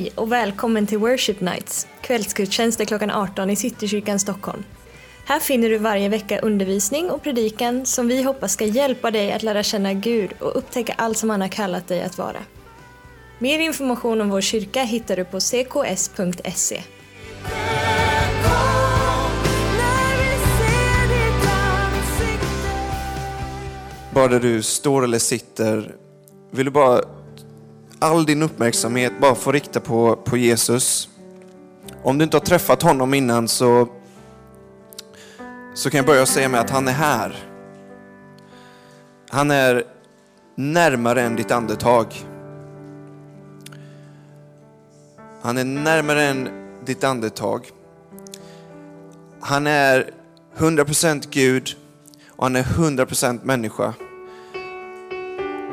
Hej och välkommen till Worship Nights, kvällsgudstjänster klockan 18 i Citykyrkan Stockholm. Här finner du varje vecka undervisning och predikan som vi hoppas ska hjälpa dig att lära känna Gud och upptäcka allt som han har kallat dig att vara. Mer information om vår kyrka hittar du på cks.se. Bara där du står eller sitter, vill du bara all din uppmärksamhet bara få rikta på, på Jesus. Om du inte har träffat honom innan så, så kan jag börja säga med att han är här. Han är närmare än ditt andetag. Han är närmare än ditt andetag. Han är 100% Gud och han är 100% människa.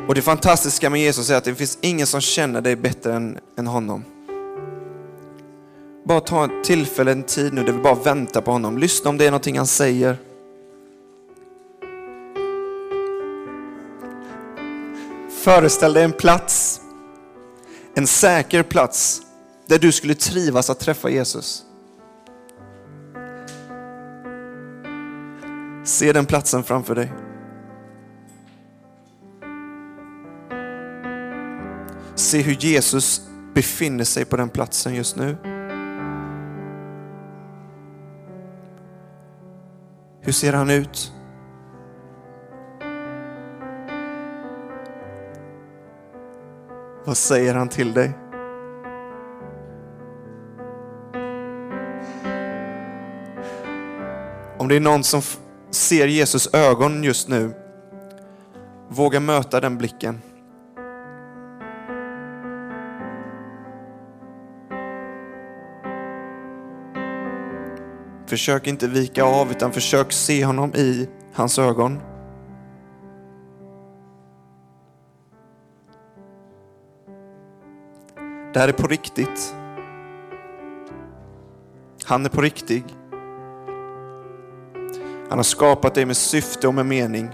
Och det fantastiska med Jesus är att det finns ingen som känner dig bättre än, än honom. Bara ta ett tillfälle, en tid nu där vi bara väntar på honom. Lyssna om det är någonting han säger. Föreställ dig en plats, en säker plats där du skulle trivas att träffa Jesus. Se den platsen framför dig. Se hur Jesus befinner sig på den platsen just nu. Hur ser han ut? Vad säger han till dig? Om det är någon som ser Jesus ögon just nu, våga möta den blicken. Försök inte vika av utan försök se honom i hans ögon. Det här är på riktigt. Han är på riktigt. Han har skapat dig med syfte och med mening.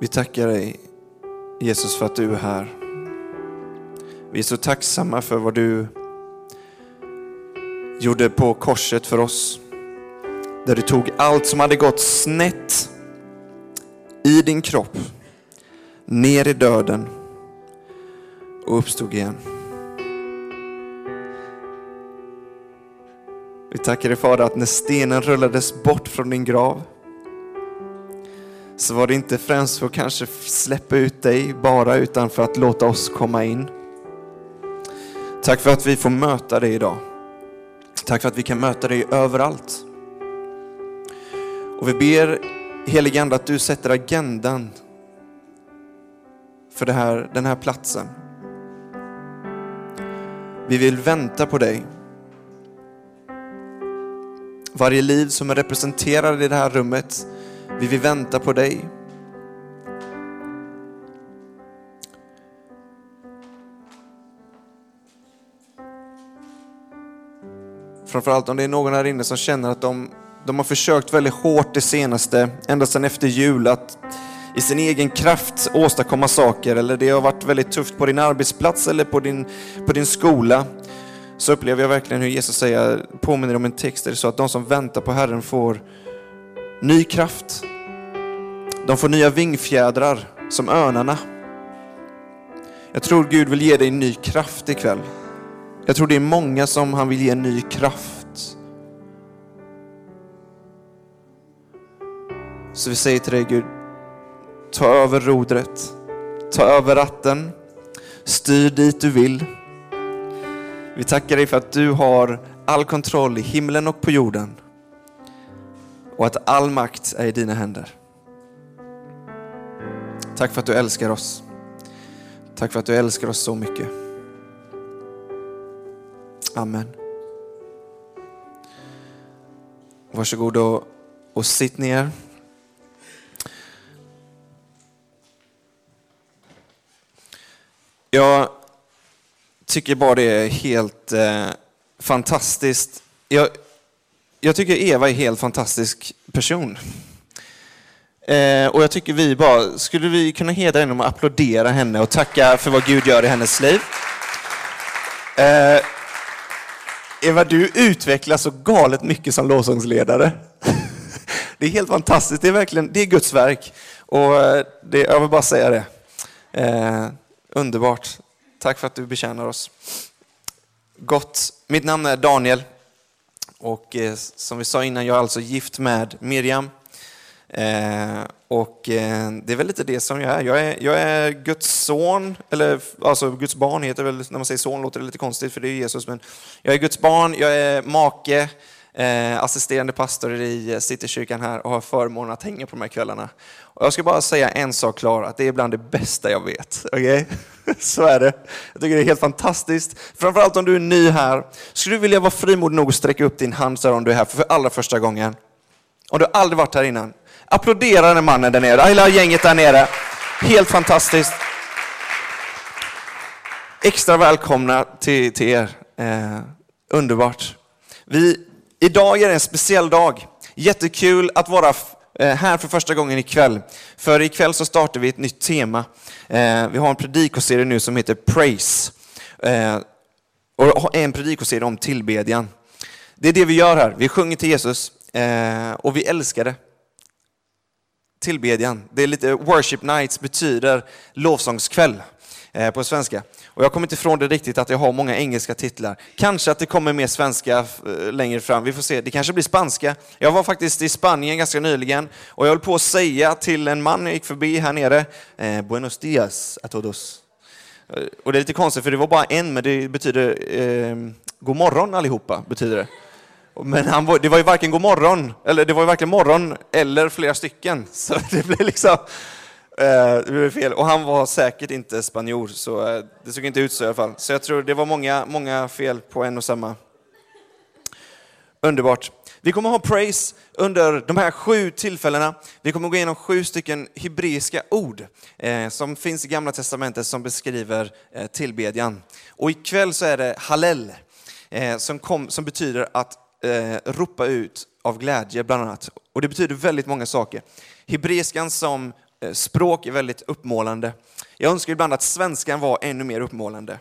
Vi tackar dig Jesus för att du är här. Vi är så tacksamma för vad du gjorde på korset för oss. Där du tog allt som hade gått snett i din kropp, ner i döden och uppstod igen. Vi tackar dig Fader att när stenen rullades bort från din grav så var det inte främst för att kanske släppa ut dig bara utan för att låta oss komma in. Tack för att vi får möta dig idag. Tack för att vi kan möta dig överallt. Och vi ber helige Ande att du sätter agendan för det här, den här platsen. Vi vill vänta på dig. Varje liv som är representerad i det här rummet, vi vill vänta på dig. Framförallt om det är någon här inne som känner att de, de har försökt väldigt hårt det senaste, ända sedan efter jul, att i sin egen kraft åstadkomma saker eller det har varit väldigt tufft på din arbetsplats eller på din, på din skola så upplever jag verkligen hur Jesus säger, påminner om en text där det så att de som väntar på Herren får ny kraft. De får nya vingfjädrar som örnarna. Jag tror Gud vill ge dig ny kraft ikväll. Jag tror det är många som han vill ge ny kraft. Så vi säger till dig Gud, ta över rodret, ta över ratten, styr dit du vill. Vi tackar dig för att du har all kontroll i himlen och på jorden och att all makt är i dina händer. Tack för att du älskar oss. Tack för att du älskar oss så mycket. Amen. Varsågod och, och sitt ner. Jag tycker bara det är helt eh, fantastiskt. Jag, jag tycker Eva är en helt fantastisk person. Eh, och jag tycker vi bara, skulle vi kunna hedra henne och applådera henne och tacka för vad Gud gör i hennes liv. Eh, Eva, du utvecklas så galet mycket som lovsångsledare. Det är helt fantastiskt, det är verkligen det är Guds verk. Och eh, det, jag vill bara säga det. Eh, underbart. Tack för att du betjänar oss. Gott. Mitt namn är Daniel. Och eh, som vi sa innan, jag är alltså gift med Miriam. Eh, och eh, det är väl lite det som jag är. Jag är, jag är Guds son, eller alltså Guds barn heter väl, när man säger son låter det lite konstigt för det är Jesus, men jag är Guds barn, jag är make, eh, assisterande pastor i eh, Citykyrkan här och har förmånen att hänga på de här kvällarna. Och jag ska bara säga en sak klar, att det är bland det bästa jag vet. Okay? Så är det. Jag tycker det är helt fantastiskt. Framförallt om du är ny här. Skulle du vilja vara frimodig nog att sträcka upp din hand så här om du är här för allra första gången? Om du aldrig varit här innan. Applådera den mannen där nere, hela gänget där nere. Helt fantastiskt. Extra välkomna till, till er. Eh, underbart. Vi, idag är det en speciell dag. Jättekul att vara eh, här för första gången ikväll. För ikväll så startar vi ett nytt tema. Eh, vi har en predikoserie nu som heter Praise. Eh, och en predikoserie om tillbedjan. Det är det vi gör här. Vi sjunger till Jesus eh, och vi älskar det tillbedjan. Det är lite worship nights betyder lovsångskväll eh, på svenska. Och jag kommer inte ifrån det riktigt att jag har många engelska titlar. Kanske att det kommer mer svenska eh, längre fram, vi får se. Det kanske blir spanska. Jag var faktiskt i Spanien ganska nyligen och jag höll på att säga till en man jag gick förbi här nere, eh, Buenos dias a todos. Eh, och det är lite konstigt för det var bara en, men det betyder eh, god morgon allihopa, betyder det. Men han var, det var ju varken god morgon, eller det var ju varken morgon eller flera stycken. Så det blev liksom eh, det blev fel. Och han var säkert inte spanjor, så eh, det såg inte ut så i alla fall. Så jag tror det var många, många fel på en och samma. Underbart. Vi kommer ha praise under de här sju tillfällena. Vi kommer gå igenom sju stycken hebreiska ord eh, som finns i Gamla Testamentet som beskriver eh, tillbedjan. Och ikväll så är det hallel eh, som, kom, som betyder att eh, ropa ut av glädje bland annat. Och det betyder väldigt många saker. Hebreiskan som eh, språk är väldigt uppmålande. Jag önskar ibland att svenskan var ännu mer uppmålande.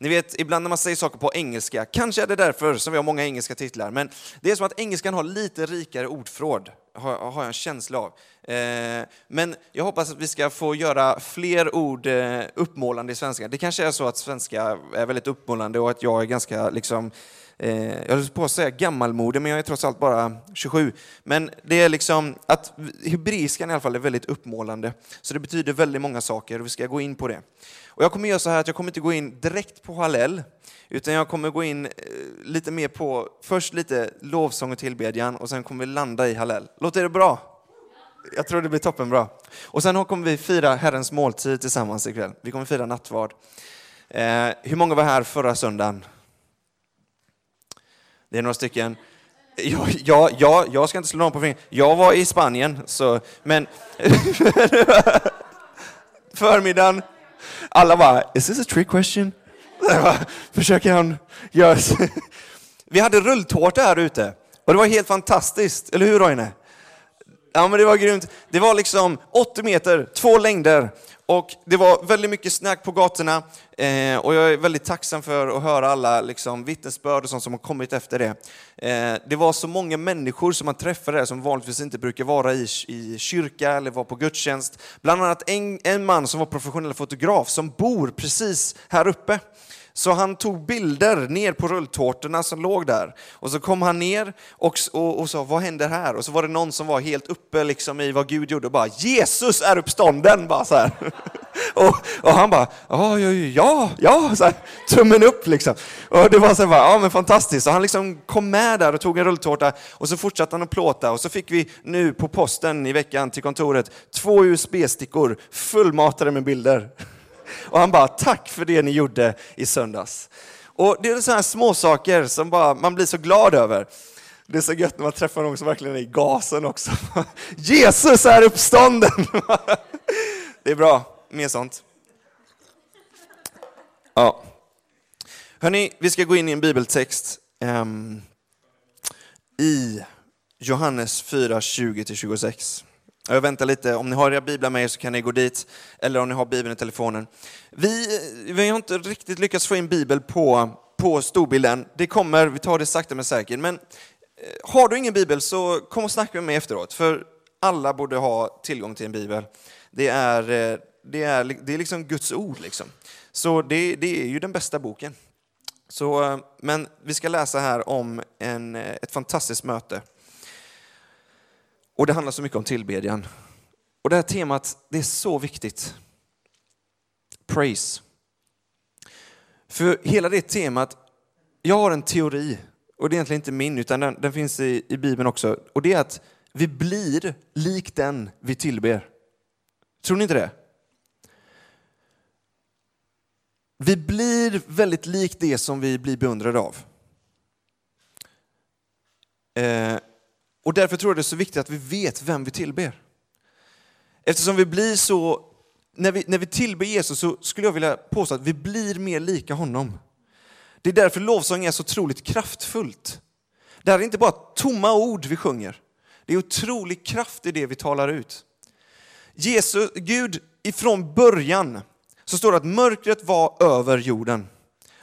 Ni vet, ibland när man säger saker på engelska, kanske är det därför som vi har många engelska titlar, men det är som att engelskan har lite rikare ordförråd, har, har jag en känsla av. Eh, men jag hoppas att vi ska få göra fler ord eh, uppmålande i svenska. Det kanske är så att svenska är väldigt uppmålande och att jag är ganska liksom, eh, Eh, jag höll på att säga gammalmodig, men jag är trots allt bara 27. Men det är liksom att hebreiskan i alla fall är väldigt uppmålande. Så det betyder väldigt många saker och vi ska gå in på det. Och jag kommer göra så här att jag kommer inte gå in direkt på Hallel, utan jag kommer gå in eh, lite mer på, först lite lovsång och tillbedjan och sen kommer vi landa i Hallel. Låter det bra? Jag tror det blir toppenbra. Och sen kommer vi fira Herrens måltid tillsammans ikväll. Vi kommer fira nattvard. Eh, hur många var här förra söndagen? Det är några stycken. Jag, jag, jag, jag ska inte slå någon på fingret. Jag var i Spanien, så, men förmiddagen, alla bara, is this a trick question? Försöker han göra Vi hade rulltårta här ute och det var helt fantastiskt, eller hur Roine? Ja men det var grymt. Det var liksom 80 meter, två längder och det var väldigt mycket snack på gatorna eh, och jag är väldigt tacksam för att höra alla liksom, vittnesbörd och sånt som har kommit efter det. Eh, det var så många människor som man träffade där som vanligtvis inte brukar vara i, i kyrka eller vara på gudstjänst. Bland annat en, en man som var professionell fotograf som bor precis här uppe. Så han tog bilder ner på rulltårtorna som låg där. Och så kom han ner och, och, och sa, vad händer här? Och så var det någon som var helt uppe liksom i vad Gud gjorde och bara, Jesus är uppstånden! Bara så här. och, och han bara, ja, ja, ja, så här, tummen upp liksom. Och det var så här, ja men fantastiskt. Så han liksom kom med där och tog en rulltårta och så fortsatte han att plåta och så fick vi nu på posten i veckan till kontoret två USB-stickor fullmatade med bilder. Och han bara, tack för det ni gjorde i söndags. Och det är sådana här små saker som bara, man blir så glad över. Det är så gött när man träffar någon som verkligen är i gasen också. Jesus är uppstånden! Det är bra, mer sånt. Ja. Hörni, vi ska gå in i en bibeltext um, i Johannes 4, 20-26. Jag väntar lite, om ni har era biblar med er så kan ni gå dit, eller om ni har bibeln i telefonen. Vi, vi har inte riktigt lyckats få in bibel på, på storbilden. Det kommer, vi tar det sakta men säkert. Men eh, har du ingen bibel så kom och snacka med mig efteråt, för alla borde ha tillgång till en bibel. Det är, eh, det är, det är liksom Guds ord. Liksom. Så det, det är ju den bästa boken. Så, eh, men vi ska läsa här om en, ett fantastiskt möte och det handlar så mycket om tillbedjan. Och det här temat, det är så viktigt. Praise. För hela det temat, jag har en teori, och det är egentligen inte min, utan den, den finns i, i Bibeln också. Och det är att vi blir lik den vi tillber. Tror ni inte det? Vi blir väldigt lik det som vi blir beundrade av. Eh, och därför tror jag det är så viktigt att vi vet vem vi tillber. Eftersom vi blir så, när vi, när vi tillber Jesus så skulle jag vilja påstå att vi blir mer lika honom. Det är därför lovsång är så otroligt kraftfullt. Det här är inte bara tomma ord vi sjunger. Det är otrolig kraft i det vi talar ut. Jesus, Gud ifrån början så står det att mörkret var över jorden.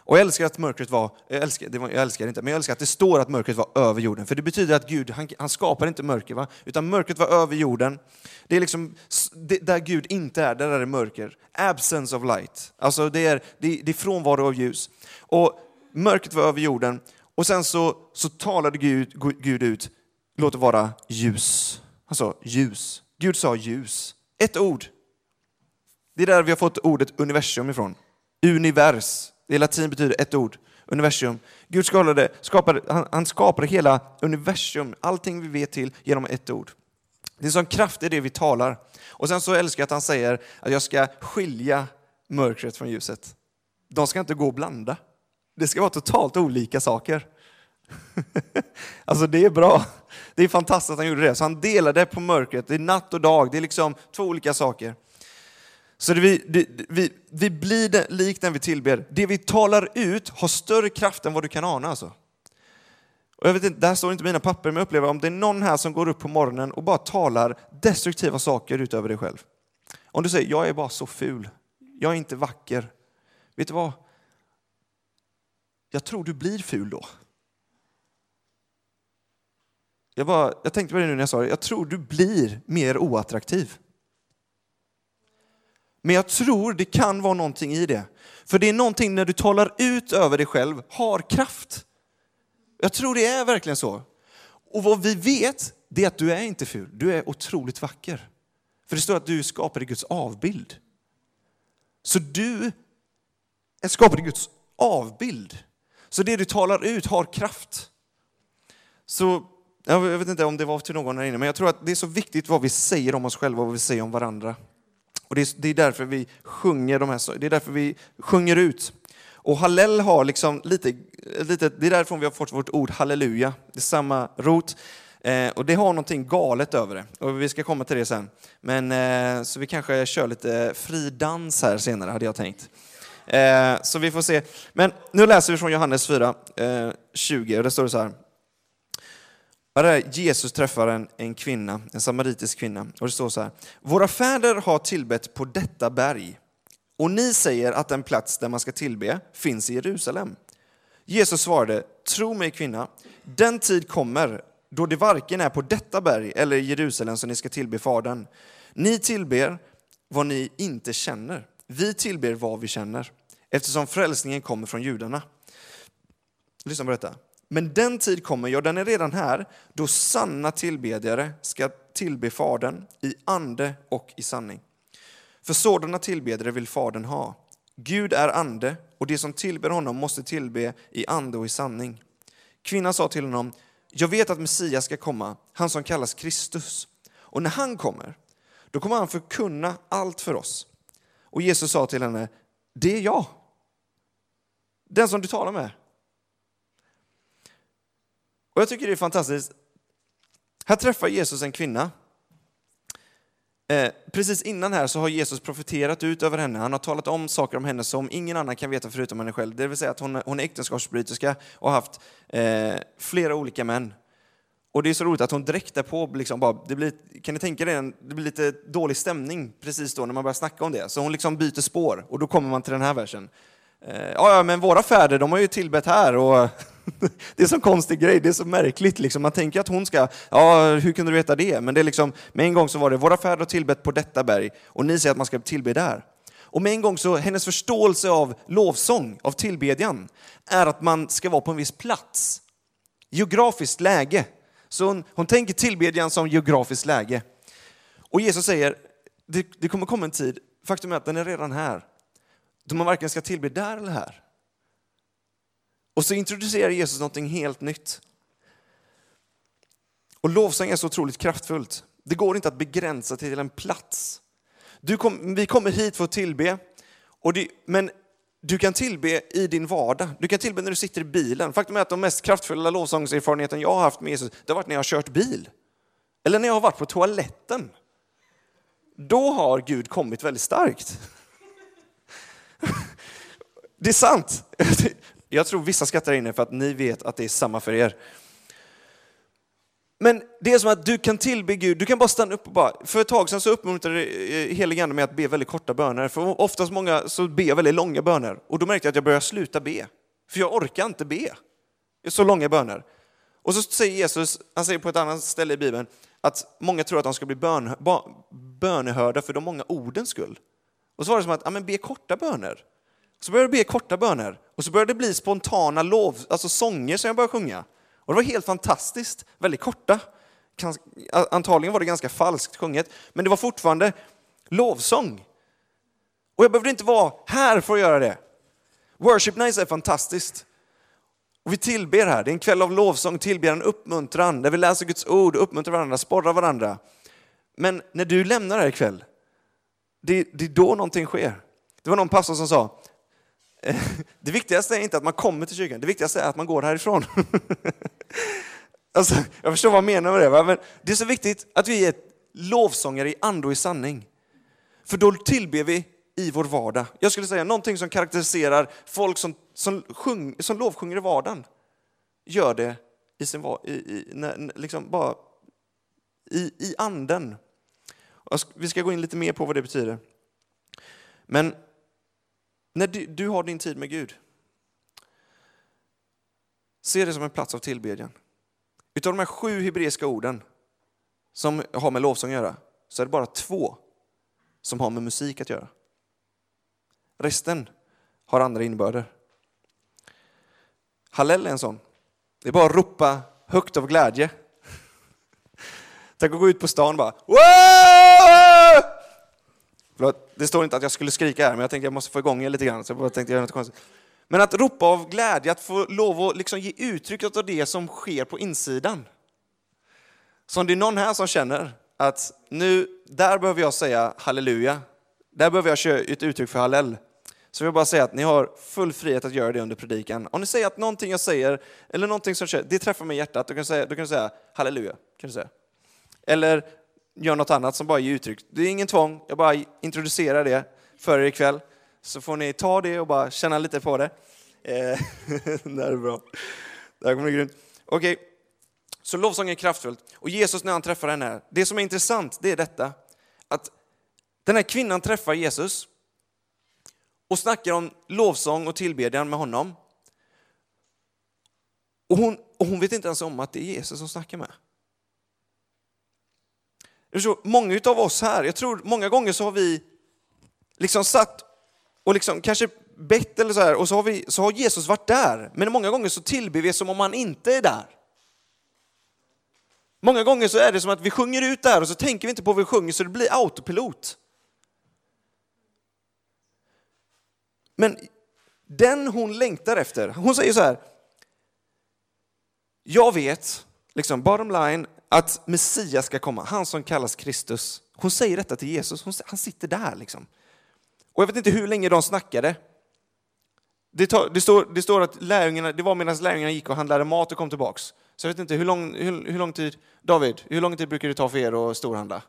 Och jag älskar att mörkret var, jag älskar, det var, jag älskar det inte, men jag älskar att det står att mörkret var över jorden. För det betyder att Gud, han, han skapar inte mörker, va? utan mörkret var över jorden. Det är liksom, det, där Gud inte är, där är det mörker. Absence of light. Alltså det är, det, det är frånvaro av ljus. Och mörkret var över jorden, och sen så, så talade Gud, Gud ut, låt det vara ljus. Han sa ljus. Gud sa ljus. Ett ord. Det är där vi har fått ordet universum ifrån. Univers. Det latin betyder ett ord, universum. Gud skapade, skapade, han, han skapade hela universum, allting vi vet till, genom ett ord. Det är en sån kraft i det vi talar. Och sen så älskar jag att han säger att jag ska skilja mörkret från ljuset. De ska inte gå och blanda. Det ska vara totalt olika saker. alltså det är bra. Det är fantastiskt att han gjorde det. Så han delade på mörkret. Det är natt och dag. Det är liksom två olika saker. Så det vi, det, vi, vi blir det, lik den vi tillber. Det vi talar ut har större kraft än vad du kan ana. Alltså. Och jag vet inte, där står inte mina papper, men jag upplever om det är någon här som går upp på morgonen och bara talar destruktiva saker utöver dig själv. Om du säger, jag är bara så ful, jag är inte vacker. Vet du vad? Jag tror du blir ful då. Jag, bara, jag tänkte på det nu när jag sa det, jag tror du blir mer oattraktiv. Men jag tror det kan vara någonting i det. För det är någonting när du talar ut över dig själv har kraft. Jag tror det är verkligen så. Och vad vi vet, det är att du är inte ful. Du är otroligt vacker. För det står att du är skapad i Guds avbild. Så du är skapad i Guds avbild. Så det du talar ut har kraft. Så jag vet inte om det var till någon här inne, men jag tror att det är så viktigt vad vi säger om oss själva och vad vi säger om varandra. Och det är, det är därför vi sjunger de här, det är därför vi sjunger ut. Och Hallel har liksom lite, lite, det är därifrån vi har fått vårt ord halleluja, det är samma rot. Eh, och det har någonting galet över det, och vi ska komma till det sen. Men, eh, så vi kanske kör lite fri dans här senare, hade jag tänkt. Eh, så vi får se. Men nu läser vi från Johannes 4, 20, eh, och det står det så här. Där Jesus träffar en, en kvinna, en samaritisk kvinna. Och det står så här. Våra fäder har tillbett på detta berg. Och ni säger att den plats där man ska tillbe finns i Jerusalem. Jesus svarade, tro mig kvinna, den tid kommer då det varken är på detta berg eller i Jerusalem som ni ska tillbe Fadern. Ni tillber vad ni inte känner. Vi tillber vad vi känner, eftersom frälsningen kommer från judarna. Lyssna på detta. Men den tid kommer, ja den är redan här, då sanna tillbedjare ska tillbe Fadern i ande och i sanning. För sådana tillbedjare vill Fadern ha. Gud är ande och de som tillber honom måste tillbe i ande och i sanning. Kvinnan sa till honom, jag vet att Messias ska komma, han som kallas Kristus. Och när han kommer, då kommer han förkunna allt för oss. Och Jesus sa till henne, det är jag. Den som du talar med. Och jag tycker det är fantastiskt. Här träffar Jesus en kvinna. Eh, precis innan här så har Jesus profeterat ut över henne. Han har talat om saker om henne som ingen annan kan veta förutom henne själv. Det vill säga att hon, hon är äktenskapsbryterska och har haft eh, flera olika män. Och det är så roligt att hon direkt därpå, liksom bara, det blir, kan ni tänka er, det blir lite dålig stämning precis då när man börjar snacka om det. Så hon liksom byter spår och då kommer man till den här versen. Eh, ja, men våra fäder, de har ju tillbett här och det är så konstig grej, det är så märkligt. Liksom. Man tänker att hon ska, ja, hur kunde du veta det? Men det är liksom, med en gång så var det, våra fäder har tillbett på detta berg och ni säger att man ska tillbe där. Och med en gång så, hennes förståelse av lovsång, av tillbedjan, är att man ska vara på en viss plats. Geografiskt läge. Så hon, hon tänker tillbedjan som geografiskt läge. Och Jesus säger, det, det kommer komma en tid, faktum är att den är redan här, då man varken ska tillbe där eller här. Och så introducerar Jesus någonting helt nytt. Och lovsång är så otroligt kraftfullt. Det går inte att begränsa till en plats. Kom, vi kommer hit för att tillbe, och det, men du kan tillbe i din vardag. Du kan tillbe när du sitter i bilen. Faktum är att de mest kraftfulla lovsångserfarenheten jag har haft med Jesus, det har varit när jag har kört bil. Eller när jag har varit på toaletten. Då har Gud kommit väldigt starkt. Det är sant. Jag tror vissa skrattar inne för att ni vet att det är samma för er. Men det är som att du kan tillbe Gud, du kan bara stanna upp och bara... För ett tag sedan så uppmuntrade eh, helige Ande mig att be väldigt korta böner, för oftast många så ber jag väldigt långa böner. Och då märkte jag att jag började sluta be, för jag orkar inte be så långa böner. Och så säger Jesus, han säger på ett annat ställe i Bibeln, att många tror att de ska bli bön, bönehörda för de många ordens skull. Och så var det som att, ja men be korta böner. Så började jag be korta böner, och så började det bli spontana lov, alltså sånger som jag började sjunga. Och det var helt fantastiskt, väldigt korta. Antagligen var det ganska falskt sjunget, men det var fortfarande lovsång. Och jag behövde inte vara här för att göra det. Worship Nights är fantastiskt. Och vi tillber här, det är en kväll av lovsång, tillbedjan, uppmuntran, där vi läser Guds ord, uppmuntrar varandra, sporrar varandra. Men när du lämnar här ikväll, det, det är då någonting sker. Det var någon pastor som sa, det viktigaste är inte att man kommer till kyrkan, det viktigaste är att man går härifrån. alltså, jag förstår vad han menar med det, va? men det är så viktigt att vi är lovsångare i ande och i sanning. För då tillber vi i vår vardag. Jag skulle säga någonting som karaktäriserar folk som, som, sjung, som lovsjunger i vardagen. Gör det i sin i, i, liksom bara i, i anden. Vi ska gå in lite mer på vad det betyder. Men när du, du har din tid med Gud, se det som en plats av tillbedjan. Utav de här sju hebreiska orden som har med lovsång att göra, så är det bara två som har med musik att göra. Resten har andra innebörder. Hallel är en sån. Det är bara att ropa högt av glädje. Tänk att gå ut på stan och bara Whoa! Förlåt, det står inte att jag skulle skrika här, men jag tänkte jag måste få igång er lite grann. Så jag bara tänkte göra något konstigt. Men att ropa av glädje, att få lov att liksom ge uttryck åt det som sker på insidan. Så om det är någon här som känner att nu, där behöver jag säga halleluja, där behöver jag köra ett uttryck för hallel. Så vill jag bara säga att ni har full frihet att göra det under predikan. Om ni säger att någonting jag säger, eller någonting som det träffar mig i hjärtat, då kan du säga, då kan du säga halleluja. Kan du säga. Eller gör något annat som bara ger uttryck. Det är ingen tvång, jag bara introducerar det för er ikväll. Så får ni ta det och bara känna lite på det. Eh, det här är bra. Det här kommer bli grymt. Okej, okay. så lovsång är kraftfullt. Och Jesus när han träffar henne, det som är intressant det är detta, att den här kvinnan träffar Jesus och snackar om lovsång och tillbedjan med honom. Och hon, och hon vet inte ens om att det är Jesus som snackar med. Så många av oss här, jag tror många gånger så har vi liksom satt och liksom kanske bett eller så här och så har, vi, så har Jesus varit där. Men många gånger så tillber vi som om han inte är där. Många gånger så är det som att vi sjunger ut där och så tänker vi inte på vad vi sjunger så det blir autopilot. Men den hon längtar efter, hon säger så här. Jag vet, liksom bottom line, att Messias ska komma, han som kallas Kristus. Hon säger detta till Jesus, hon, han sitter där liksom. Och jag vet inte hur länge de snackade. Det, tar, det, står, det står att lärjungarna, det var medan lärjungarna gick och handlade mat och kom tillbaks. Så jag vet inte, hur lång, hur, hur lång tid, David, hur lång tid brukar det ta för er att storhandla?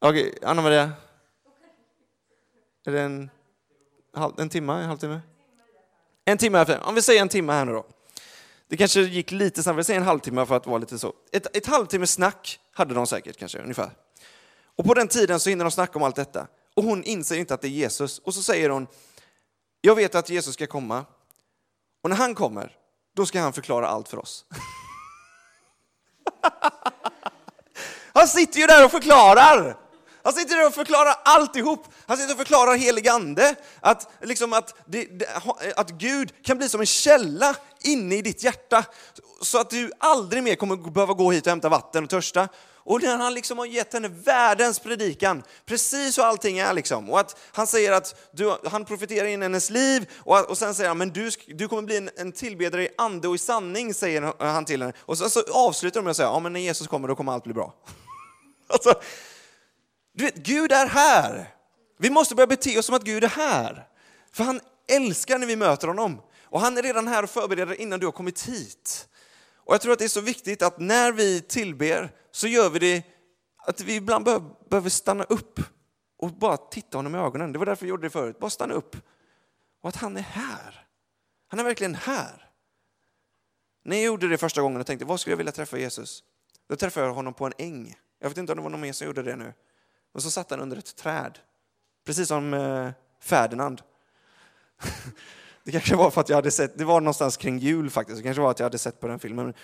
Okej, okay, Anna-Maria? Är det en, en timme, en halvtimme? En timme, om vi säger en timme här nu då. Det kanske gick lite snabbare, säg en halvtimme för att vara lite så. Ett, ett halvtimme snack hade de säkert kanske, ungefär. Och på den tiden så hinner de snacka om allt detta. Och hon inser inte att det är Jesus. Och så säger hon, jag vet att Jesus ska komma. Och när han kommer, då ska han förklara allt för oss. Han sitter ju där och förklarar! Han sitter där och förklarar alltihop. Han sitter och förklarar helig ande. Att, liksom att, det, att Gud kan bli som en källa inne i ditt hjärta. Så att du aldrig mer kommer behöva gå hit och hämta vatten och törsta. Och när han liksom har gett henne världens predikan, precis hur allting är liksom. Och att han säger att du, han profeterar in hennes liv och, och sen säger han, men du, du kommer bli en, en tillbedjare i ande och i sanning, säger han till henne. Och så, så avslutar de med att säga, ja men när Jesus kommer då kommer allt bli bra. alltså, du vet, Gud är här. Vi måste börja bete oss som att Gud är här. För han älskar när vi möter honom. Och han är redan här och förbereder innan du har kommit hit. Och jag tror att det är så viktigt att när vi tillber så gör vi det att vi ibland behöver stanna upp och bara titta honom i ögonen. Det var därför vi gjorde det förut. Bara stanna upp. Och att han är här. Han är verkligen här. När jag gjorde det första gången och tänkte, vad skulle jag vilja träffa Jesus? Då träffade jag honom på en äng. Jag vet inte om det var någon mer som gjorde det nu. Och så satt han under ett träd. Precis som eh, Ferdinand. Det kanske var för att jag hade sett, det var någonstans kring jul faktiskt, det kanske var att jag hade sett på den filmen.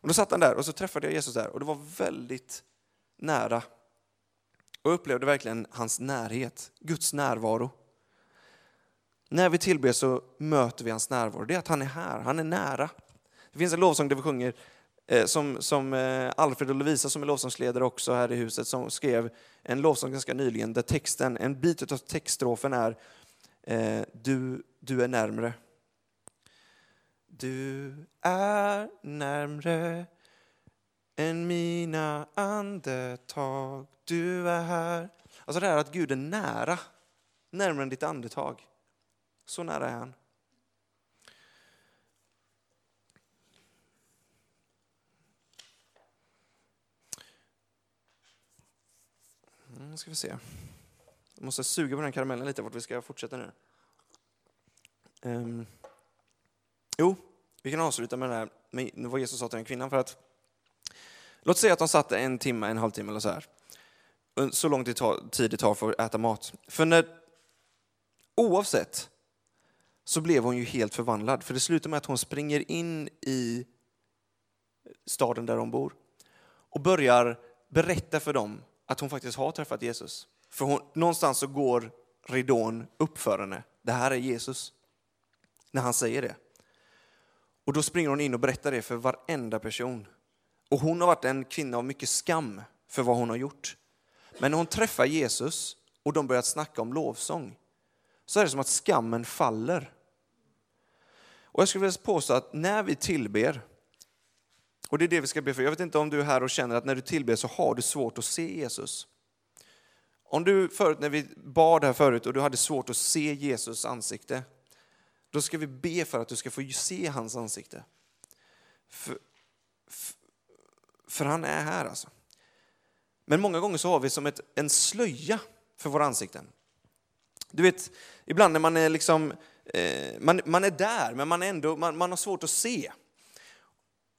Och då satt han där och så träffade jag Jesus där och det var väldigt nära. Och jag upplevde verkligen hans närhet, Guds närvaro. När vi tillber så möter vi hans närvaro, det är att han är här, han är nära. Det finns en lovsång där vi sjunger Eh, som, som eh, Alfred och Lovisa som är lovsångsledare också här i huset som skrev en lovsång ganska nyligen där texten, en bit av textstrofen är eh, du, du är närmre. Du är närmre än mina andetag. Du är här. Alltså det här att Gud är nära, närmare än ditt andetag. Så nära är han. Nu ska vi se. Jag måste suga på den karamellen lite vart vi ska fortsätta nu. Um, jo, vi kan avsluta med det här med vad Jesus sa till den kvinnan. För att, låt säga att de satt en timme, en halvtimme eller så här. Så lång tid det tar för att äta mat. För när, oavsett så blev hon ju helt förvandlad. För det slutar med att hon springer in i staden där hon bor och börjar berätta för dem att hon faktiskt har träffat Jesus. För hon, någonstans så går ridån upp för henne. Det här är Jesus. När han säger det. Och då springer hon in och berättar det för varenda person. Och hon har varit en kvinna av mycket skam för vad hon har gjort. Men när hon träffar Jesus och de börjar snacka om lovsång så är det som att skammen faller. Och jag skulle vilja påstå att när vi tillber, och det är det vi ska be för, jag vet inte om du är här och känner att när du tillber så har du svårt att se Jesus. Om du förut, när vi bad här förut och du hade svårt att se Jesus ansikte, då ska vi be för att du ska få se hans ansikte. För, för, för han är här alltså. Men många gånger så har vi som ett, en slöja för våra ansikten. Du vet, ibland när man är liksom, eh, man, man är där, men man, ändå, man, man har svårt att se.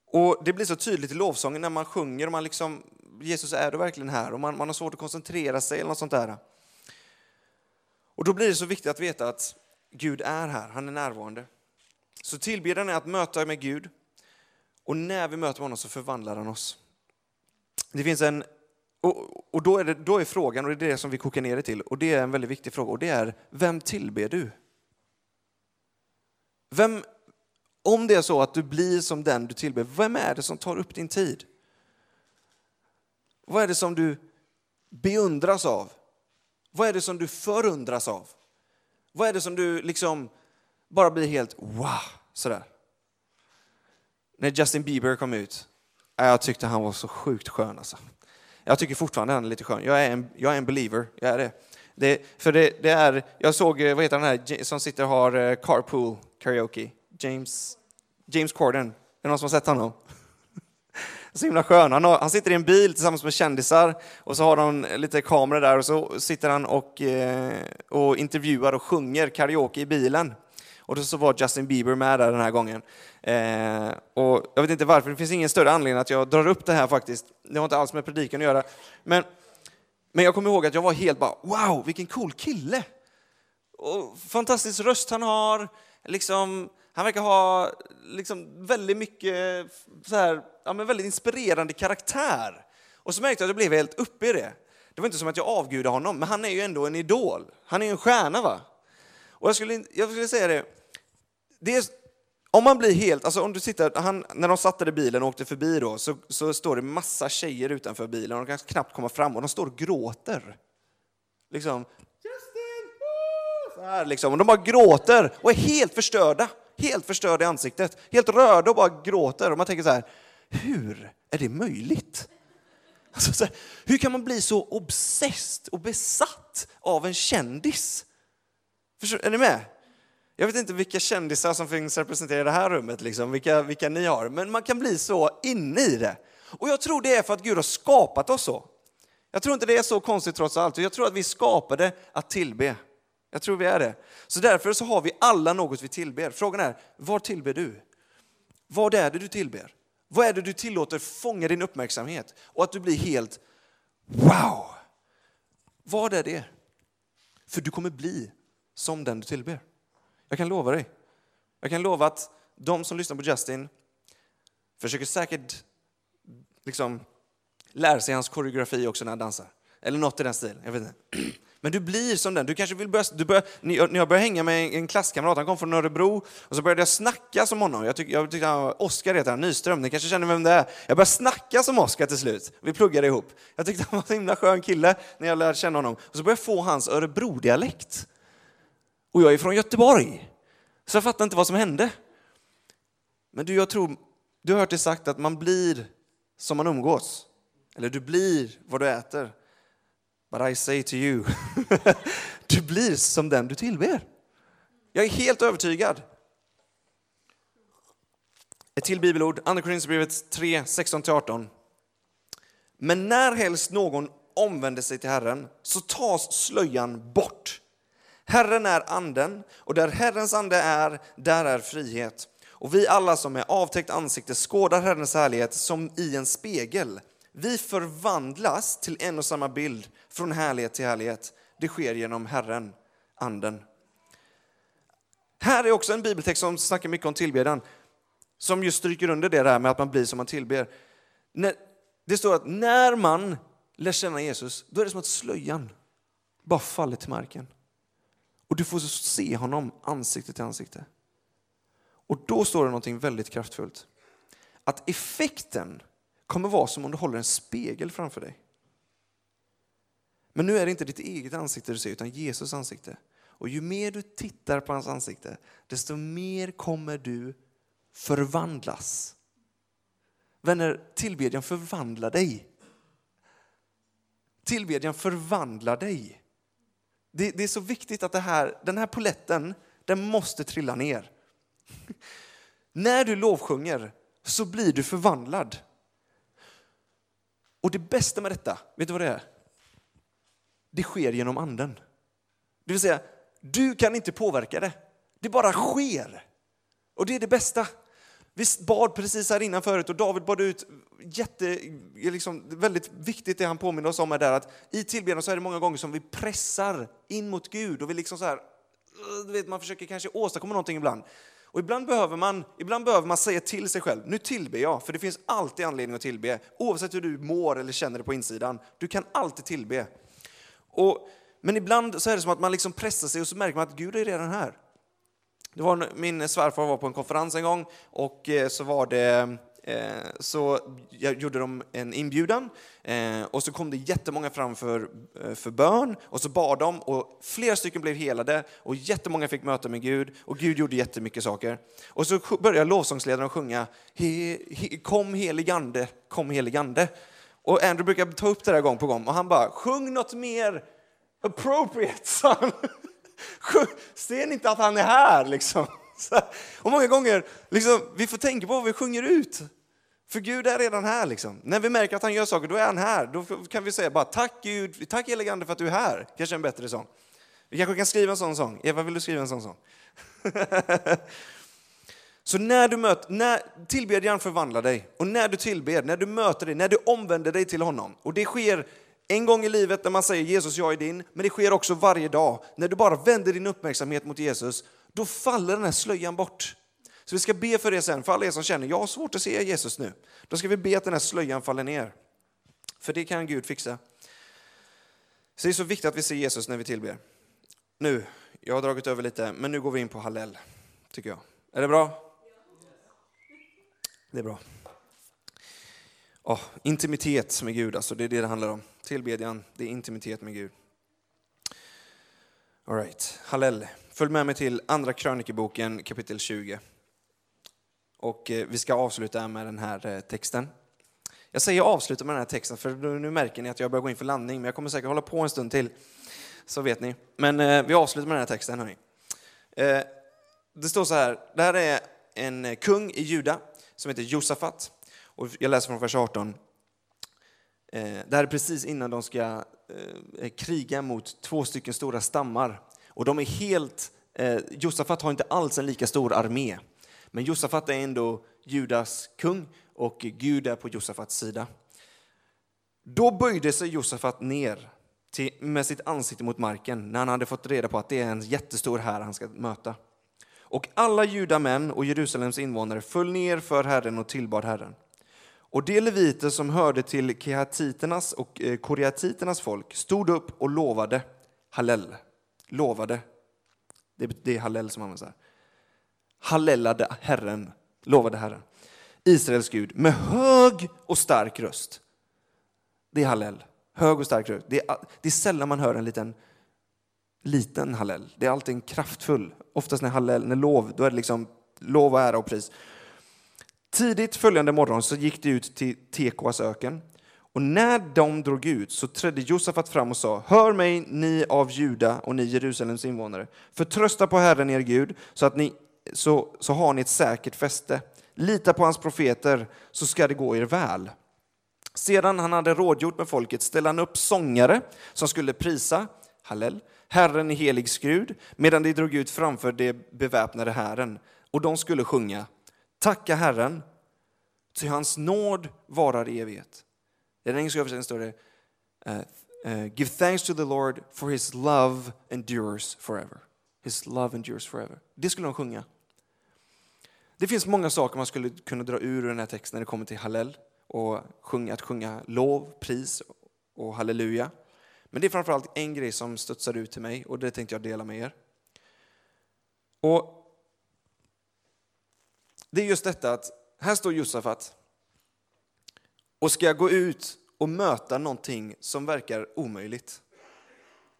Och Det blir så tydligt i lovsången när man sjunger och man liksom, Jesus är du verkligen här? Och man, man har svårt att koncentrera sig eller något sånt där. Och då blir det så viktigt att veta att Gud är här, han är närvarande. Så tillbedjan är att möta med Gud och när vi möter honom så förvandlar han oss. Det finns en, och, och då, är det, då är frågan, och det är det som vi kokar ner det till, och det är en väldigt viktig fråga, och det är vem tillber du? Vem, om det är så att du blir som den du tillber, vem är det som tar upp din tid? Vad är det som du beundras av? Vad är det som du förundras av? Vad är det som du liksom bara blir helt wow, sådär? När Justin Bieber kom ut, jag tyckte han var så sjukt skön alltså. Jag tycker fortfarande han är lite skön. Jag är en, jag är en believer, jag är det. det för det, det, är, jag såg, eh, vad heter han här som sitter och har eh, carpool karaoke? James, James Corden. Är det någon som har sett honom? Så himla skön. Han, har, han, sitter i en bil tillsammans med kändisar och så har de lite kameror där och så sitter han och, eh, och intervjuar och sjunger karaoke i bilen. Och så var Justin Bieber med där den här gången. Eh, och jag vet inte varför, det finns ingen större anledning att jag drar upp det här faktiskt. Det har inte alls med predikan att göra. Men, men jag kommer ihåg att jag var helt bara, wow, vilken cool kille! Och fantastisk röst han har, liksom, han verkar ha liksom väldigt mycket, så här, ja, men väldigt inspirerande karaktär. Och så märkte jag att jag blev helt uppe i det. Det var inte som att jag avgudade honom, men han är ju ändå en idol. Han är ju en stjärna va? Och jag skulle, jag skulle säga det, det är, om man blir helt, alltså om du sitter, han, när de satte i bilen och åkte förbi då, så, så står det massa tjejer utanför bilen och de kan knappt komma fram och de står och gråter. Liksom, Justin! Så här liksom, och de bara gråter och är helt förstörda. Helt förstörd i ansiktet, helt röda och bara gråter. Och man tänker så här, hur är det möjligt? Alltså, här, hur kan man bli så obsesst och besatt av en kändis? Förstår, är ni med? Jag vet inte vilka kändisar som finns representerade i det här rummet, liksom, vilka, vilka ni har, men man kan bli så inne i det. Och jag tror det är för att Gud har skapat oss så. Jag tror inte det är så konstigt trots allt. Jag tror att vi skapade att tillbe. Jag tror vi är det. Så därför så har vi alla något vi tillber. Frågan är, vad tillber du? Vad är det du tillber? Vad är det du tillåter fånga din uppmärksamhet? Och att du blir helt wow! Vad är det? För du kommer bli som den du tillber. Jag kan lova dig. Jag kan lova att de som lyssnar på Justin försöker säkert liksom lära sig hans koreografi också när han dansar. Eller något i den stilen. Jag vet inte. Men du blir som den. Du kanske vill börja, du börjar, när jag började hänga med en klasskamrat, han kom från Örebro, och så började jag snacka som honom. Jag, tyck, jag tyckte han var, Oskar heter han, Nyström, ni kanske känner vem det är. Jag började snacka som Oskar till slut. Vi pluggade ihop. Jag tyckte han var en himla skön kille när jag lärde känna honom. Och så började jag få hans Örebro-dialekt. Och jag är från Göteborg. Så jag fattar inte vad som hände. Men du, jag tror, du har hört det sagt att man blir som man umgås. Eller du blir vad du äter. But I say to you, du blir som den du tillber. Jag är helt övertygad. Ett till bibelord, Andra Korinthierbrevet 3, 16-18. Men när helst någon omvänder sig till Herren så tas slöjan bort. Herren är anden, och där Herrens ande är, där är frihet. Och vi alla som med avtäckt ansikte skådar Herrens härlighet som i en spegel. Vi förvandlas till en och samma bild från härlighet till härlighet. Det sker genom Herren, anden. Här är också en bibeltext som snackar mycket om tillbedjan, som just stryker under det där med att man blir som man tillber. Det står att när man lär känna Jesus, då är det som att slöjan bara faller till marken. Och du får se honom ansikte till ansikte. Och då står det någonting väldigt kraftfullt. Att effekten kommer vara som om du håller en spegel framför dig. Men nu är det inte ditt eget ansikte du ser, utan Jesus ansikte. Och ju mer du tittar på hans ansikte, desto mer kommer du förvandlas. Vänner, tillbedjan förvandlar dig. Tillbedjan förvandlar dig. Det, det, är så viktigt att det här, den här poletten, den måste trilla ner. När du lovsjunger så blir du förvandlad. Och det bästa med detta, vet du vad det är? Det sker genom anden. Det vill säga, du kan inte påverka det. Det bara sker. Och det är det bästa. Vi bad precis här innan förut och David bad ut, jätte, liksom, väldigt viktigt det han påminner oss om är där att i tillbedjan så är det många gånger som vi pressar in mot Gud och vi liksom så här, du vet, man försöker kanske åstadkomma någonting ibland. Och ibland behöver, man, ibland behöver man säga till sig själv, nu tillber jag, för det finns alltid anledning att tillbe, oavsett hur du mår eller känner det på insidan. Du kan alltid tillbe. Och, men ibland så är det som att man liksom pressar sig och så märker man att Gud är redan här. Det var, min svärfar var på en konferens en gång och eh, så var det eh, så gjorde de en inbjudan eh, och så kom det jättemånga fram för, för bön och så bad de och flera stycken blev helade och jättemånga fick möta med Gud och Gud gjorde jättemycket saker. Och så började lovsångsledaren sjunga he, he, Kom heligande, kom heligande. Och Andrew brukar ta upp det där gång på gång och han bara sjung något mer appropriate, sa han. Ser ni inte att han är här? Liksom? Och många gånger, liksom, vi får tänka på vad vi sjunger ut. För Gud är redan här. Liksom. När vi märker att han gör saker, då är han här. Då kan vi säga bara tack Gud, tack helige Ande för att du är här. Kanske en bättre sång. Vi kanske kan skriva en sån sång. Eva, vill du skriva en sån sång? Så när du möter, när tillbedjan förvandlar dig och när du tillber, när du möter dig, när du omvänder dig till honom och det sker en gång i livet när man säger Jesus, jag är din, men det sker också varje dag. När du bara vänder din uppmärksamhet mot Jesus, då faller den här slöjan bort. Så vi ska be för det sen, för alla er som känner, jag har svårt att se Jesus nu. Då ska vi be att den här slöjan faller ner. För det kan Gud fixa. Så det är så viktigt att vi ser Jesus när vi tillber. Nu, jag har dragit över lite, men nu går vi in på Hallel, tycker jag. Är det bra? Det är bra. Oh, intimitet med Gud, alltså det är det det handlar om. Tillbedjan, det är intimitet med Gud. All right. Hallel. Följ med mig till Andra krönikeboken kapitel 20. Och eh, vi ska avsluta med den här eh, texten. Jag säger avsluta med den här texten för nu märker ni att jag börjar gå in för landning, men jag kommer säkert hålla på en stund till. Så vet ni. Men eh, vi avslutar med den här texten. Hörni. Eh, det står så här, det här är en eh, kung i Juda som heter Josafat. Och jag läser från vers 18. Eh, det här är precis innan de ska eh, kriga mot två stycken stora stammar. Och de är helt, eh, Josafat har inte alls en lika stor armé. Men Josafat är ändå Judas kung och Gud är på Josafats sida. Då böjde sig Josafat ner till, med sitt ansikte mot marken när han hade fått reda på att det är en jättestor här han ska möta. Och alla judamän och Jerusalems invånare föll ner för Herren och tillbad Herren. Och de leviter som hörde till kehatiternas och eh, koreatiternas folk stod upp och lovade Hallel. Lovade. Det är Hallel som används här hallellade Herren, lovade Herren, Israels Gud, med hög och stark röst. Det är hallel, hög och stark röst. Det är, det är sällan man hör en liten, liten hallel. Det är alltid en kraftfull. Oftast när hallel, när lov, då är det liksom lov och ära och pris. Tidigt följande morgon så gick de ut till Tekoas öken. Och när de drog ut så trädde Josafat fram och sa, hör mig ni av Juda och ni Jerusalems invånare, förtrösta på Herren er Gud så att ni så, så har ni ett säkert fäste. Lita på hans profeter så ska det gå er väl. Sedan han hade rådgjort med folket ställde han upp sångare som skulle prisa, Hallel, Herren i helig skrud, medan de drog ut framför det beväpnade Herren. Och de skulle sjunga, tacka Herren, ty hans nåd varar i evighet. I den engelska översättningen står det, eh, eh, give thanks to the Lord for his love endures forever. His love endures forever. Det skulle de sjunga. Det finns många saker man skulle kunna dra ur den här texten när det kommer till Hallel och att sjunga lov, pris och halleluja. Men det är framförallt en grej som studsar ut till mig och det tänkte jag dela med er. Och Det är just detta att här står Josafat och ska gå ut och möta någonting som verkar omöjligt.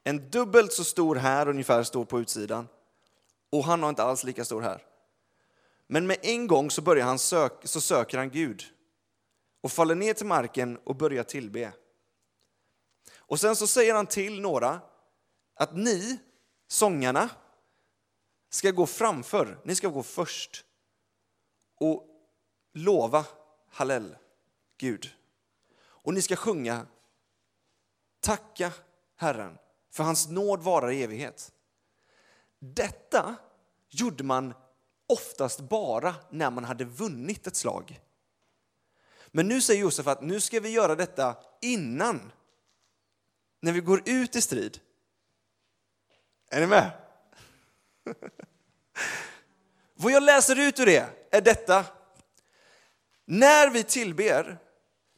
En dubbelt så stor här ungefär står på utsidan och han har inte alls lika stor här. Men med en gång så, börjar han sök, så söker han Gud och faller ner till marken och börjar tillbe. Och sen så säger han till några att ni, sångarna, ska gå framför, ni ska gå först och lova Hallel, Gud. Och ni ska sjunga Tacka Herren, för hans nåd varar i evighet. Detta gjorde man oftast bara när man hade vunnit ett slag. Men nu säger Josef att nu ska vi göra detta innan, när vi går ut i strid. Är ni med? Vad jag läser ut ur det är detta. När vi tillber,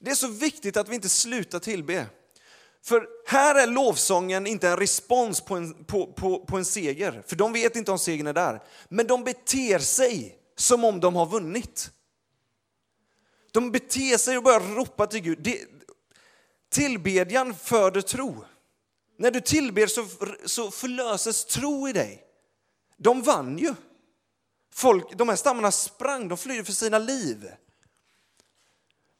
det är så viktigt att vi inte slutar tillbe. För här är lovsången inte en respons på en, på, på, på en seger, för de vet inte om segern är där. Men de beter sig som om de har vunnit. De beter sig och börjar ropa till Gud. Det, tillbedjan föder tro. När du tillber så, så förlöses tro i dig. De vann ju. Folk, de här stammarna sprang, de flydde för sina liv.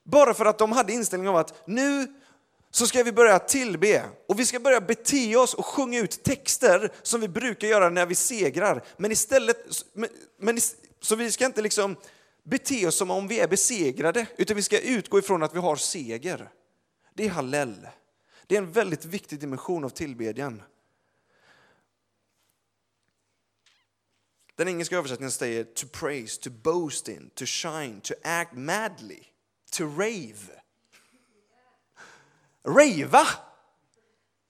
Bara för att de hade inställningen av att nu så ska vi börja tillbe och vi ska börja bete oss och sjunga ut texter som vi brukar göra när vi segrar. Men istället, men, så vi ska inte liksom bete oss som om vi är besegrade, utan vi ska utgå ifrån att vi har seger. Det är hallel. Det är en väldigt viktig dimension av tillbedjan. Den engelska översättningen säger to praise, to boast in, to shine, to act madly, to rave. Rava!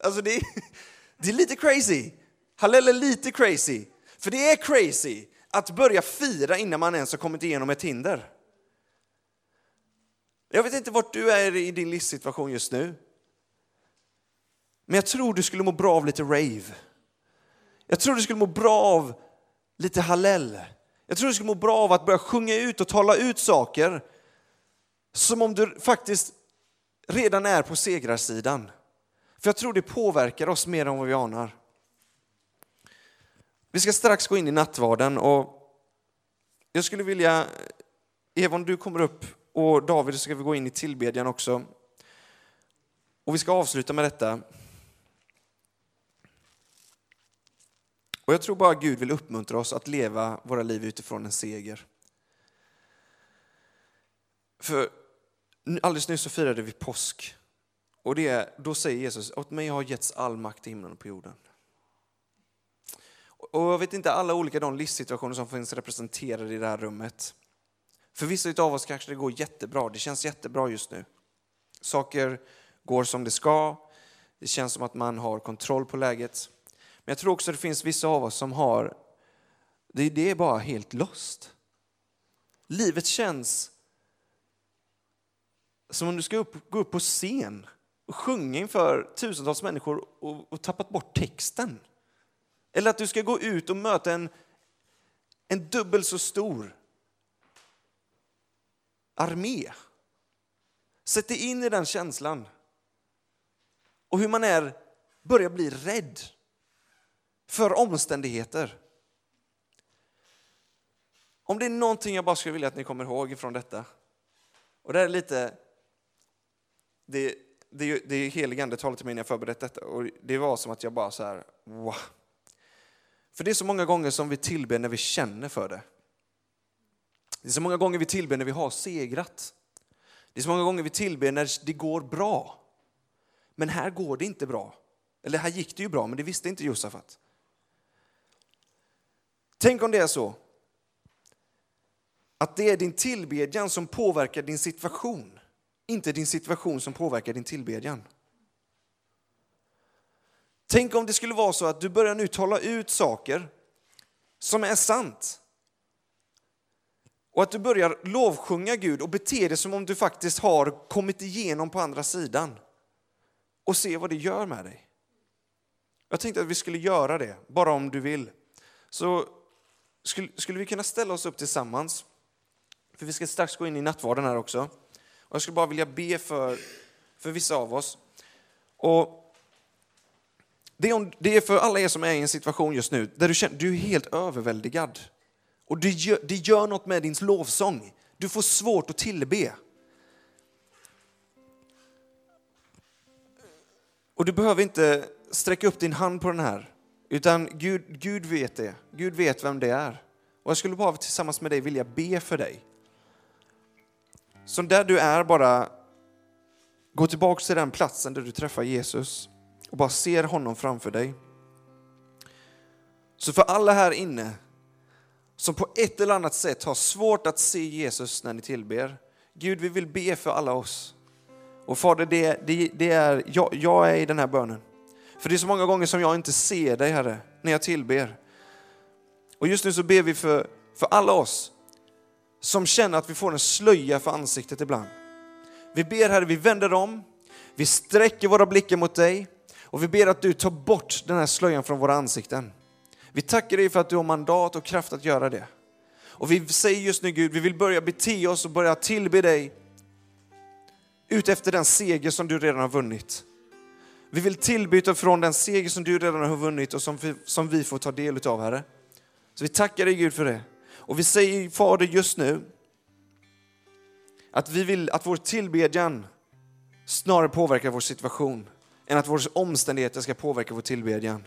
Alltså det är, det är lite crazy. Hallel är lite crazy. För det är crazy att börja fira innan man ens har kommit igenom ett hinder. Jag vet inte vart du är i din livssituation just nu. Men jag tror du skulle må bra av lite rave. Jag tror du skulle må bra av lite hallel. Jag tror du skulle må bra av att börja sjunga ut och tala ut saker som om du faktiskt redan är på segrarsidan. För jag tror det påverkar oss mer än vad vi anar. Vi ska strax gå in i nattvarden och jag skulle vilja, Eva om du kommer upp och David ska vi gå in i tillbedjan också. Och vi ska avsluta med detta. Och jag tror bara Gud vill uppmuntra oss att leva våra liv utifrån en seger. För alldeles nyss så firade vi påsk. Och det, då säger Jesus, åt mig har getts all makt i himlen och på jorden. Och jag vet inte alla olika de livssituationer som finns representerade i det här rummet. För vissa av oss kanske det går jättebra, det känns jättebra just nu. Saker går som det ska, det känns som att man har kontroll på läget. Men jag tror också att det finns vissa av oss som har, det, det är bara helt lost. Livet känns som om du ska upp, gå upp på scen och sjunga inför tusentals människor och, och tappat bort texten. Eller att du ska gå ut och möta en, en dubbelt så stor armé. Sätt dig in i den känslan. Och hur man är, börjar bli rädd för omständigheter. Om det är någonting jag bara skulle vilja att ni kommer ihåg ifrån detta. Och det är lite, det, det, det är heligande talade till mig när jag förberett detta och det var som att jag bara så här, wow. För det är så många gånger som vi tillber när vi känner för det. Det är så många gånger vi tillber när vi har segrat. Det är så många gånger vi tillber när det går bra. Men här går det inte bra. Eller här gick det ju bra, men det visste inte Josafat. Tänk om det är så att det är din tillbedjan som påverkar din situation, inte din situation som påverkar din tillbedjan. Tänk om det skulle vara så att du börjar nu tala ut saker som är sant. Och att du börjar lovsjunga Gud och bete dig som om du faktiskt har kommit igenom på andra sidan. Och se vad det gör med dig. Jag tänkte att vi skulle göra det, bara om du vill. Så skulle, skulle vi kunna ställa oss upp tillsammans? För vi ska strax gå in i nattvarden här också. Och jag skulle bara vilja be för, för vissa av oss. Och det är, det är för alla er som är i en situation just nu där du känner du är helt överväldigad. Och det gör, det gör något med din lovsång. Du får svårt att tillbe. Och du behöver inte sträcka upp din hand på den här. Utan Gud, Gud vet det. Gud vet vem det är. Och jag skulle bara tillsammans med dig vilja be för dig. Så där du är bara gå tillbaka till den platsen där du träffar Jesus och bara ser honom framför dig. Så för alla här inne som på ett eller annat sätt har svårt att se Jesus när ni tillber. Gud, vi vill be för alla oss. Och Fader, det, det, det är, jag, jag är i den här bönen. För det är så många gånger som jag inte ser dig, Herre, när jag tillber. Och just nu så ber vi för, för alla oss som känner att vi får en slöja för ansiktet ibland. Vi ber Herre, vi vänder om, vi sträcker våra blickar mot dig och vi ber att du tar bort den här slöjan från våra ansikten. Vi tackar dig för att du har mandat och kraft att göra det. Och vi säger just nu Gud, vi vill börja bete oss och börja tillbe dig utefter den seger som du redan har vunnit. Vi vill tillbyta från den seger som du redan har vunnit och som vi, som vi får ta del av, Herre. Så vi tackar dig Gud för det. Och vi säger Fader just nu att vi vill att vår tillbedjan snarare påverkar vår situation än att våra omständigheter ska påverka vår tillbedjan.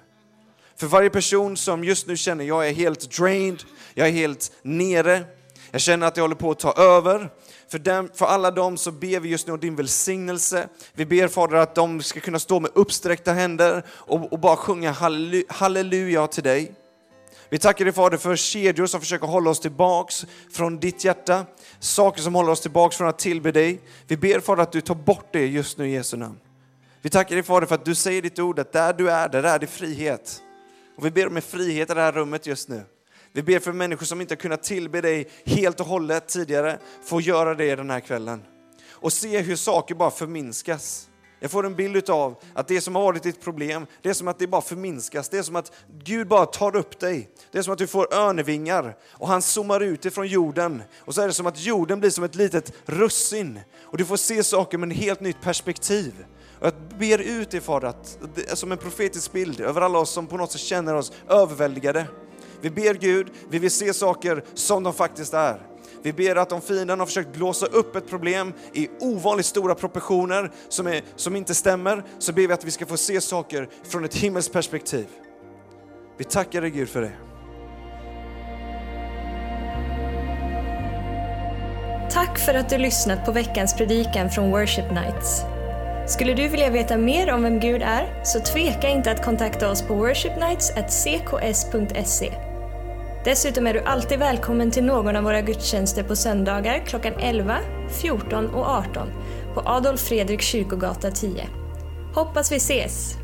För varje person som just nu känner jag är helt drained, jag är helt nere, jag känner att jag håller på att ta över. För, dem, för alla dem så ber vi just nu om din välsignelse. Vi ber Fader att de ska kunna stå med uppsträckta händer och, och bara sjunga halleluja till dig. Vi tackar dig Fader för kedjor som försöker hålla oss tillbaks från ditt hjärta, saker som håller oss tillbaks från att tillbe dig. Vi ber Fader att du tar bort det just nu i Jesu namn. Vi tackar dig Fader för att du säger i ditt ord att där du är, där är det frihet. Och vi ber om en frihet i det här rummet just nu. Vi ber för människor som inte har kunnat tillbe dig helt och hållet tidigare, få göra det den här kvällen. Och se hur saker bara förminskas. Jag får en bild av att det som har varit ditt problem, det är som att det bara förminskas. Det är som att Gud bara tar upp dig. Det är som att du får örnevingar och han zoomar ut ifrån jorden. Och så är det som att jorden blir som ett litet russin. Och du får se saker med ett helt nytt perspektiv. Och jag ber ut dig Fader, att, som en profetisk bild över alla oss som på något sätt känner oss överväldigade. Vi ber Gud, vi vill se saker som de faktiskt är. Vi ber att om fienden har försökt blåsa upp ett problem i ovanligt stora proportioner som, är, som inte stämmer, så ber vi att vi ska få se saker från ett himmelskt perspektiv. Vi tackar dig Gud för det. Tack för att du lyssnat på veckans predikan från Worship Nights. Skulle du vilja veta mer om vem Gud är, så tveka inte att kontakta oss på worshipnights.cks.se. Dessutom är du alltid välkommen till någon av våra gudstjänster på söndagar klockan 11, 14 och 18 på Adolf Fredrik kyrkogata 10. Hoppas vi ses!